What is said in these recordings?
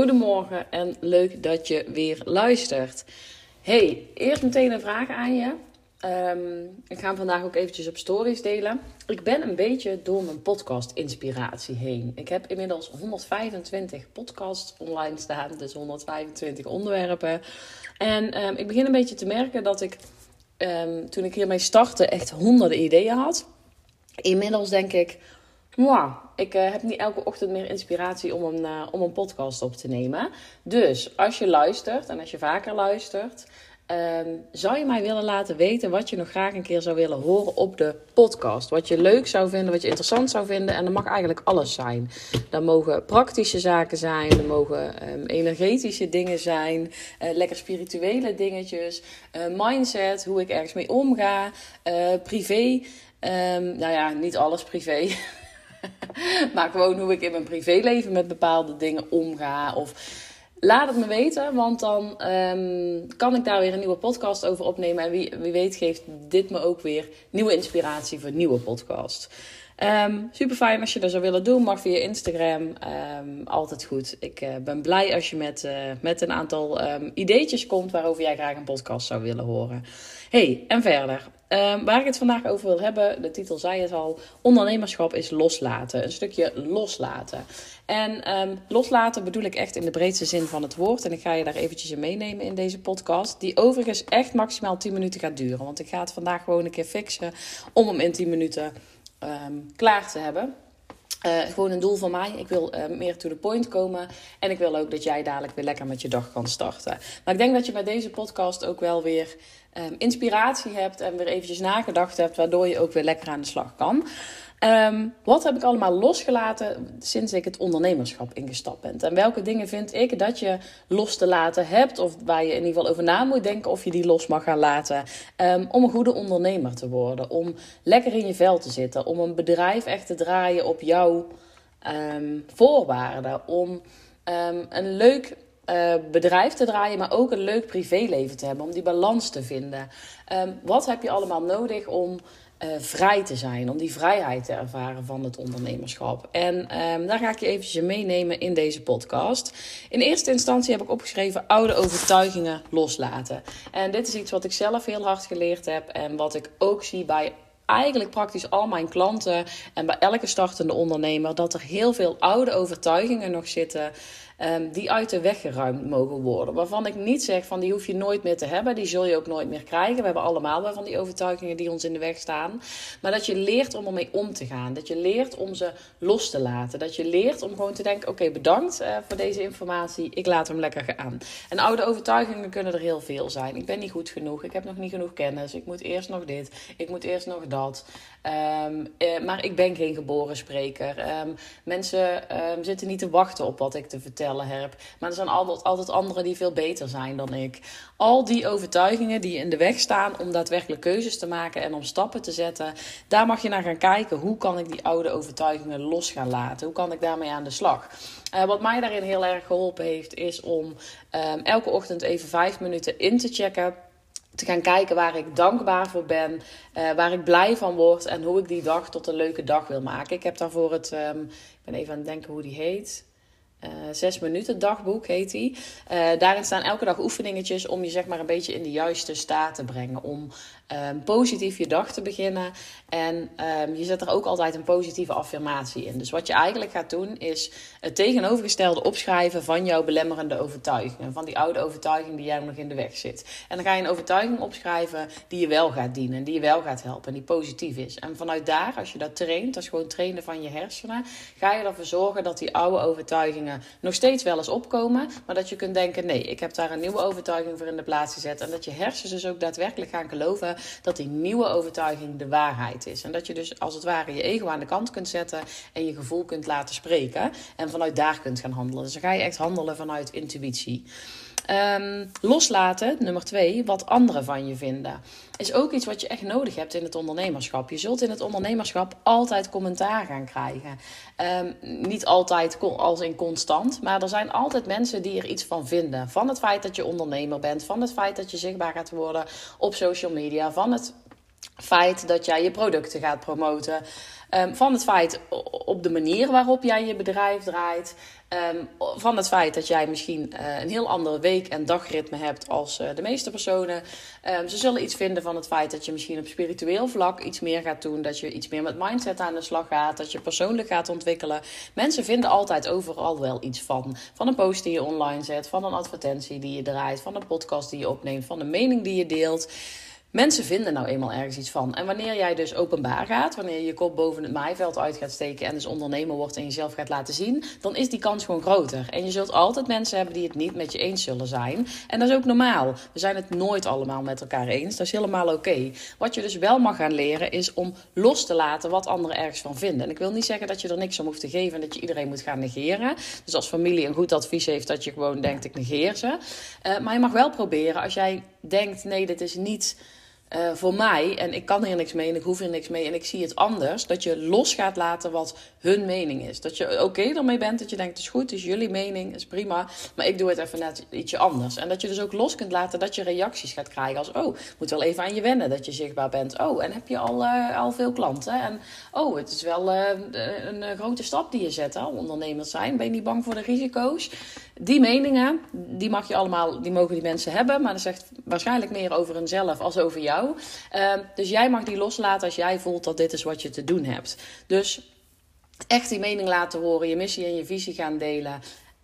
Goedemorgen en leuk dat je weer luistert. Hey, eerst meteen een vraag aan je. Ehm, ik ga hem vandaag ook eventjes op stories delen. Ik ben een beetje door mijn podcast inspiratie heen. Ik heb inmiddels 125 podcasts online staan, dus 125 onderwerpen. En ehm, ik begin een beetje te merken dat ik um, toen ik hiermee startte echt honderden ideeën had. Inmiddels denk ik, wow, ik uh, heb niet elke ochtend meer inspiratie om een, uh, om een podcast op te nemen. Dus als je luistert en als je vaker luistert, Um, zou je mij willen laten weten wat je nog graag een keer zou willen horen op de podcast? Wat je leuk zou vinden, wat je interessant zou vinden. En dat mag eigenlijk alles zijn. Dat mogen praktische zaken zijn, er mogen um, energetische dingen zijn, uh, lekker spirituele dingetjes, mindset, hoe ik ergens mee omga, privé. Um, nou ja, niet alles privé. maar gewoon hoe ik in mijn privéleven met bepaalde dingen omga. Of Laat het me weten, want dan um, kan ik daar weer een nieuwe podcast over opnemen. En wie, wie weet geeft dit me ook weer nieuwe inspiratie voor een nieuwe podcast. Um, super fijn als je dat zou willen doen. Mag via Instagram. Um, altijd goed. Ik uh, ben blij als je met, uh, met een aantal ideetjes komt waarover jij graag een podcast zou willen horen. Hey, en verder. Waar ik het vandaag over wil hebben, de titel zei het al: ondernemerschap is loslaten. Een stukje loslaten. En um, loslaten bedoel ik echt in de breedste zin van het woord. En ik ga je daar eventjes in meenemen in deze podcast. Die overigens echt maximaal 10 minuten gaat duren. Want ik ga het vandaag gewoon een keer fixen om hem in 10 minuten um, klaar te hebben. Uh, gewoon een doel van mij. Ik wil uh, meer to the point komen. En ik wil ook dat jij dadelijk weer lekker met je dag kan starten. Maar ik denk dat je bij deze podcast ook wel weer um, inspiratie hebt. En weer eventjes nagedacht hebt. Waardoor je ook weer lekker aan de slag kan. Um, wat heb ik allemaal losgelaten sinds ik het ondernemerschap ingestapt ben? En welke dingen vind ik dat je los te laten hebt, of waar je in ieder geval over na moet denken of je die los mag gaan laten, um, om een goede ondernemer te worden, om lekker in je vel te zitten, om een bedrijf echt te draaien op jouw voorwaarden, om een leuk uh, bedrijf te draaien, maar ook een leuk privéleven te hebben, om die balans te vinden. wat heb je allemaal nodig om uh, vrij te zijn, om die vrijheid te ervaren van het ondernemerschap. En um, daar ga ik je eventjes meenemen in deze podcast. In eerste instantie heb ik opgeschreven oude overtuigingen loslaten. En dit is iets wat ik zelf heel hard geleerd heb en wat ik ook zie bij eigenlijk praktisch al mijn klanten en bij elke startende ondernemer dat er heel veel oude overtuigingen nog zitten um, die uit de weg geruimd mogen worden. Waarvan ik niet zeg van die hoef je nooit meer te hebben, die zul je ook nooit meer krijgen. We hebben allemaal wel van die overtuigingen die ons in de weg staan. Maar dat je leert om ermee om te gaan. Dat je leert om ze los te laten. Dat je leert om gewoon te denken: oké, bedankt uh, voor deze informatie, ik laat hem lekker gaan. En oude overtuigingen kunnen er heel veel zijn. Ik ben niet goed genoeg, ik heb nog niet genoeg kennis, ik moet eerst nog dit, ik moet eerst nog dat. Um, uh, maar ik ben geen geboren spreker. Um, mensen zitten niet te wachten op wat ik te Maar er zijn altijd, altijd anderen die veel beter zijn dan ik. Al die overtuigingen die in de weg staan om daadwerkelijk keuzes te maken en om stappen te zetten, daar mag je naar gaan kijken. Hoe kan ik die oude overtuigingen los gaan laten? Hoe kan ik daarmee aan de slag? Uh, wat mij daarin heel erg geholpen heeft, is om um, elke ochtend even vijf minuten in te checken te gaan kijken waar ik dankbaar voor ben, uh, waar ik blij van word en hoe ik die dag tot een leuke dag wil maken. Ik heb daarvoor het, um, ik ben even aan het denken hoe die heet. Uh, zes minuten dagboek heet die. Uh, daarin staan elke dag oefeningetjes om je zeg maar een beetje in de juiste staat te brengen. Om um, positief je dag te beginnen. En um, je zet er ook altijd een positieve affirmatie in. Dus wat je eigenlijk gaat doen is het tegenovergestelde opschrijven van jouw belemmerende overtuigingen. Van die oude overtuiging die jij nog in de weg zit. En dan ga je een overtuiging opschrijven die je wel gaat dienen. Die je wel gaat helpen. En die positief is. En vanuit daar, als je dat traint, dat is gewoon trainen van je hersenen. Ga je ervoor zorgen dat die oude overtuigingen nog steeds wel eens opkomen. Maar dat je kunt denken, nee, ik heb daar een nieuwe overtuiging voor in de plaats gezet. En dat je hersens dus ook daadwerkelijk gaan geloven dat die nieuwe overtuiging de waarheid is. En dat je dus als het ware je ego aan de kant kunt zetten en je gevoel kunt laten spreken. En vanuit daar kunt gaan handelen. Dus dan ga je echt handelen vanuit intuïtie. Um, loslaten, nummer twee, wat anderen van je vinden. Is ook iets wat je echt nodig hebt in het ondernemerschap. Je zult in het ondernemerschap altijd commentaar gaan krijgen. Um, niet altijd als in constant, maar er zijn altijd mensen die er iets van vinden. Van het feit dat je ondernemer bent, van het feit dat je zichtbaar gaat worden op social media, van het feit dat jij je producten gaat promoten. Ehm, van het feit op de manier waarop jij je bedrijf draait. Ehm, van het feit dat jij misschien uh, een heel andere week- en dagritme hebt als uh, de meeste personen. Um, ze zullen iets vinden van het feit dat je misschien op spiritueel vlak iets meer gaat doen. Dat je iets meer met mindset aan de slag gaat. Dat je persoonlijk gaat ontwikkelen. Mensen vinden altijd overal wel iets van. Van een post die je online zet, van een advertentie die je draait, van een podcast die je opneemt, van een mening die je deelt. Mensen vinden nou eenmaal ergens iets van. En wanneer jij dus openbaar gaat, wanneer je je kop boven het maaiveld uit gaat steken en dus ondernemer wordt en jezelf gaat laten zien, dan is die kans gewoon groter. En je zult altijd mensen hebben die het niet met je eens zullen zijn. En dat is ook normaal. We zijn het nooit allemaal met elkaar eens. Dat is helemaal oké. Wat je dus wel mag gaan leren is om los te laten wat anderen ergens van vinden. En ik wil niet zeggen dat je er niks om hoeft te geven en dat je iedereen moet gaan negeren. Dus als familie een goed advies heeft, dat je gewoon denkt: ik negeer ze. Uh, maar je mag wel proberen als jij denkt: nee, dit is niet uh, voor mij, en ik kan hier niks mee en ik hoef hier niks mee en ik zie het anders, dat je los gaat laten wat hun mening is. Dat je oké okay ermee bent, dat je denkt, het is goed, het is jullie mening, is prima, maar ik doe het even net ietsje anders. En dat je dus ook los kunt laten dat je reacties gaat krijgen als, oh, moet wel even aan je wennen dat je zichtbaar bent. Oh, en heb je al, uh, al veel klanten? En oh, het is wel uh, een grote stap die je zet, hè, ondernemers zijn. Ben je niet bang voor de risico's? Die meningen, die mag je allemaal, die mogen die mensen hebben, maar dat zegt waarschijnlijk meer over hunzelf als over jou. Uh, dus jij mag die loslaten als jij voelt dat dit is wat je te doen hebt. Dus echt die mening laten horen, je missie en je visie gaan delen.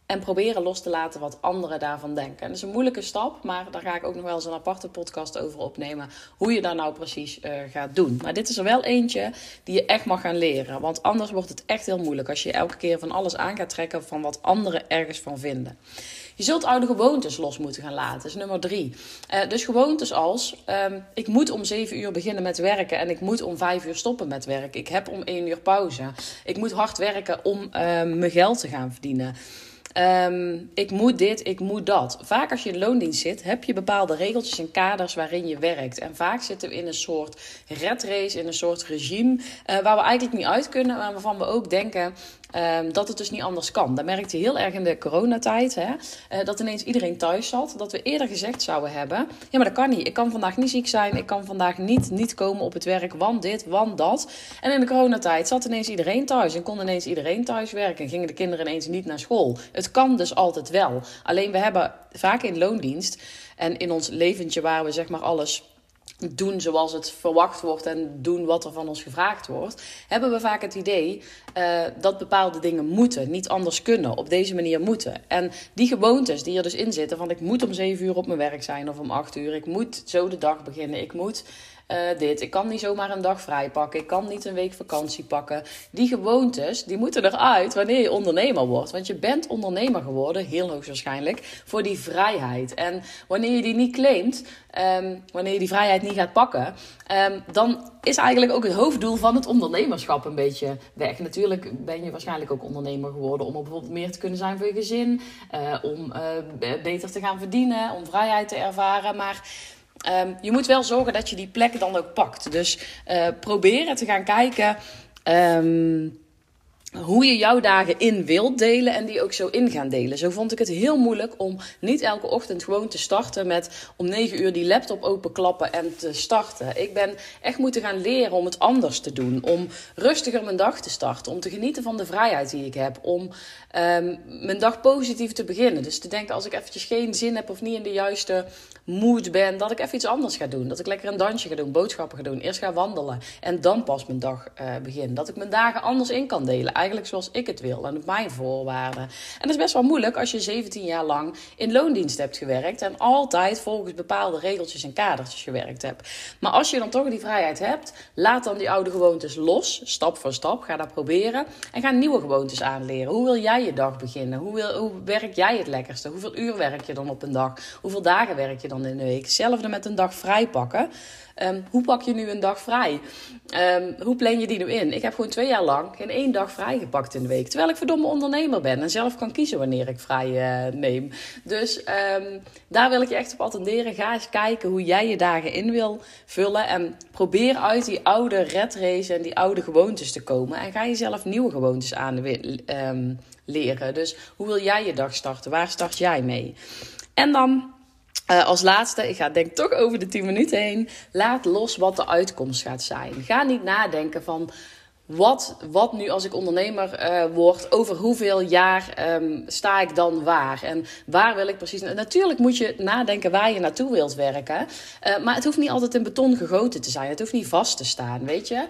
En proberen los te laten wat anderen daarvan denken. En dat is een moeilijke stap, maar daar ga ik ook nog wel eens een aparte podcast over opnemen. Hoe je dat nou precies uh, gaat doen. Maar dit is er wel eentje die je echt mag gaan leren. Want anders wordt het echt heel moeilijk als je elke keer van alles aan gaat trekken van wat anderen ergens van vinden. Je zult oude gewoontes los moeten gaan laten. Dat is nummer drie. Uh, dus gewoontes als: um, ik moet om zeven uur beginnen met werken en ik moet om vijf uur stoppen met werken. Ik heb om één uur pauze. Ik moet hard werken om uh, mijn geld te gaan verdienen. Um, ik moet dit, ik moet dat. Vaak als je in loondienst zit, heb je bepaalde regeltjes en kaders waarin je werkt. En vaak zitten we in een soort red race, in een soort regime, uh, waar we eigenlijk niet uit kunnen, maar waarvan we ook denken Um, dat het dus niet anders kan. Dat merkte je heel erg in de coronatijd. Hè? Uh, dat ineens iedereen thuis zat. Dat we eerder gezegd zouden hebben: ja, maar dat kan niet. Ik kan vandaag niet ziek zijn. Ik kan vandaag niet, niet komen op het werk. Want dit, want dat. En in de coronatijd zat ineens iedereen thuis. En kon ineens iedereen thuis werken. En gingen de kinderen ineens niet naar school. Het kan dus altijd wel. Alleen we hebben vaak in loondienst en in ons leventje waar we zeg maar alles doen zoals het verwacht wordt en doen wat er van ons gevraagd wordt, hebben we vaak het idee uh, dat bepaalde dingen moeten, niet anders kunnen, op deze manier moeten. En die gewoontes die er dus in zitten, van ik moet om zeven uur op mijn werk zijn of om acht uur, ik moet zo de dag beginnen, ik moet uh, dit. Ik kan niet zomaar een dag vrij pakken. Ik kan niet een week vakantie pakken. Die gewoontes, die moeten eruit wanneer je ondernemer wordt. Want je bent ondernemer geworden, heel hoogstwaarschijnlijk, voor die vrijheid. En wanneer je die niet claimt, um, wanneer je die vrijheid niet gaat pakken, um, dan is eigenlijk ook het hoofddoel van het ondernemerschap een beetje weg. Natuurlijk ben je waarschijnlijk ook ondernemer geworden om bijvoorbeeld meer te kunnen zijn voor je gezin, uh, om uh, beter te gaan verdienen, om vrijheid te ervaren. Maar Um, je moet wel zorgen dat je die plek dan ook pakt. Dus uh, proberen te gaan kijken. Um, hoe je jouw dagen in wilt delen en die ook zo in gaan delen. Zo vond ik het heel moeilijk om niet elke ochtend gewoon te starten met om 9 uur die laptop openklappen en te starten. Ik ben echt moeten gaan leren om het anders te doen. Om rustiger mijn dag te starten. Om te genieten van de vrijheid die ik heb. Om um, mijn dag positief te beginnen. Dus te denken als ik eventjes geen zin heb of niet in de juiste mood ben, dat ik even iets anders ga doen. Dat ik lekker een dansje ga doen, boodschappen ga doen, eerst ga wandelen en dan pas mijn dag uh, begin. Dat ik mijn dagen anders in kan delen eigenlijk zoals ik het wil en op mijn voorwaarden. En dat is best wel moeilijk als je 17 jaar lang in loondienst hebt gewerkt en altijd volgens bepaalde regeltjes en kadertjes gewerkt hebt. Maar als je dan toch die vrijheid hebt, laat dan die oude gewoontes los, stap voor stap. Ga dat proberen en ga nieuwe gewoontes aanleren. Hoe wil jij je dag beginnen? Hoe, wil, hoe werk jij het lekkerste? Hoeveel uur werk je dan op een dag? Hoeveel dagen werk je dan in de week? Hetzelfde met een dag vrij pakken. Um, hoe pak je nu een dag vrij? Um, hoe plan je die nu in? Ik heb gewoon twee jaar lang geen één dag vrij gepakt in de week. Terwijl ik verdomme ondernemer ben en zelf kan kiezen wanneer ik vrij uh, neem. Dus um, daar wil ik je echt op attenderen. Ga eens kijken hoe jij je dagen in wil vullen. En probeer uit die oude red race en die oude gewoontes te komen. En ga jezelf nieuwe gewoontes aan leren. Dus hoe wil jij je dag starten? Waar start jij mee? En dan als laatste, ik ga denk toch over de 10 minuten heen. Laat los wat de uitkomst gaat zijn. Ga niet nadenken van wat, wat nu als ik ondernemer uh, word, over hoeveel jaar um, sta ik dan waar? En waar wil ik precies... Natuurlijk moet je nadenken waar je naartoe wilt werken. Uh, maar het hoeft niet altijd in beton gegoten te zijn. Het hoeft niet vast te staan, weet je.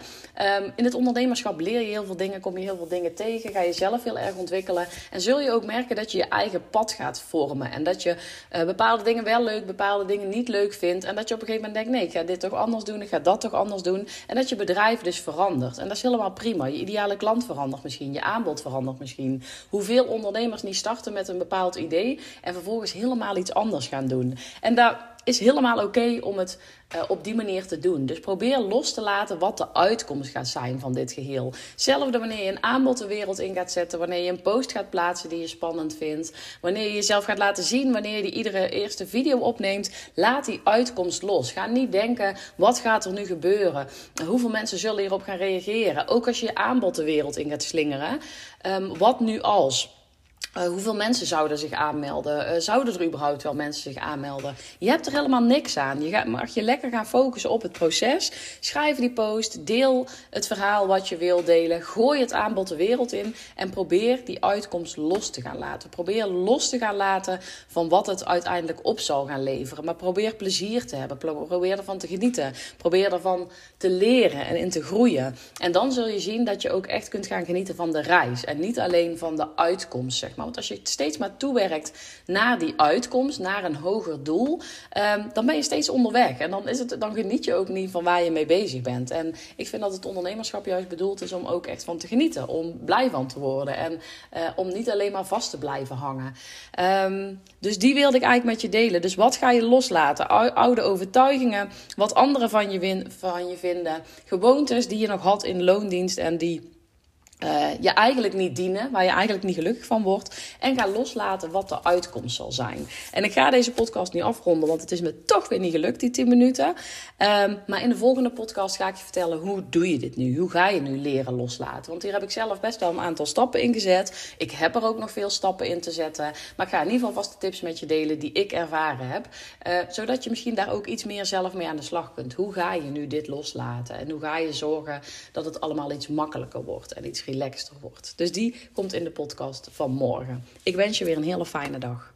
Um, in het ondernemerschap leer je heel veel dingen, kom je heel veel dingen tegen, ga je zelf heel erg ontwikkelen. En zul je ook merken dat je je eigen pad gaat vormen. En dat je uh, bepaalde dingen wel leuk, bepaalde dingen niet leuk vindt. En dat je op een gegeven moment denkt, nee, ik ga dit toch anders doen, ik ga dat toch anders doen. En dat je bedrijf dus verandert. En dat is helemaal prima. Je ideale klant verandert misschien, je aanbod verandert misschien. Hoeveel ondernemers niet starten met een bepaald idee en vervolgens helemaal iets anders gaan doen. En daar is helemaal oké om het uh, op die manier te doen. Dus probeer los te laten wat de uitkomst gaat zijn van dit geheel. Hetzelfde wanneer je een aanbod de wereld in gaat zetten, wanneer je een post gaat plaatsen die je spannend vindt, wanneer je jezelf gaat laten zien, wanneer je die iedere eerste video opneemt, laat die uitkomst los. Ga niet denken, wat gaat er nu gebeuren? Hoeveel mensen zullen hierop gaan reageren? Ook als je je aanbod de wereld in gaat slingeren. Um, wat nu als? Uh, hoeveel mensen zouden zich aanmelden? Uh, zouden er überhaupt wel mensen zich aanmelden? Je hebt er helemaal niks aan. Je mag je lekker gaan focussen op het proces. Schrijf die post. Deel het verhaal wat je wil delen. Gooi het aanbod de wereld in. En probeer die uitkomst los te gaan laten. Probeer los te gaan laten van wat het uiteindelijk op zal gaan leveren. Maar probeer plezier te hebben. Probeer ervan te genieten. Probeer ervan te leren en in te groeien. En dan zul je zien dat je ook echt kunt gaan genieten van de reis. En niet alleen van de uitkomst, maar. Want als je steeds maar toewerkt naar die uitkomst, naar een hoger doel, um, dan ben je steeds onderweg. En dan, is het, dan geniet je ook niet van waar je mee bezig bent. En ik vind dat het ondernemerschap juist bedoeld is om ook echt van te genieten. Om blij van te worden. En uh, om niet alleen maar vast te blijven hangen. Um, dus die wilde ik eigenlijk met je delen. Dus wat ga je loslaten? Oude overtuigingen, wat anderen van je vinden, gewoontes die je nog had in loondienst en die uh, je eigenlijk niet dienen, waar je eigenlijk niet gelukkig van wordt. En ga loslaten wat de uitkomst zal zijn. En ik ga deze podcast nu afronden, want het is me toch weer niet gelukt, die 10 minuten. Um, maar in de volgende podcast ga ik je vertellen hoe doe je dit nu? Hoe ga je nu leren loslaten? Want hier heb ik zelf best wel een aantal stappen in gezet. Ik heb er ook nog veel stappen in te zetten. Maar ik ga in ieder geval vast de tips met je delen die ik ervaren heb. Uh, zodat je misschien daar ook iets meer zelf mee aan de slag kunt. Hoe ga je nu dit loslaten? En hoe ga je zorgen dat het allemaal iets makkelijker wordt en iets relaxter wordt. Dus die komt in de podcast van morgen. Ik wens je weer een hele fijne dag.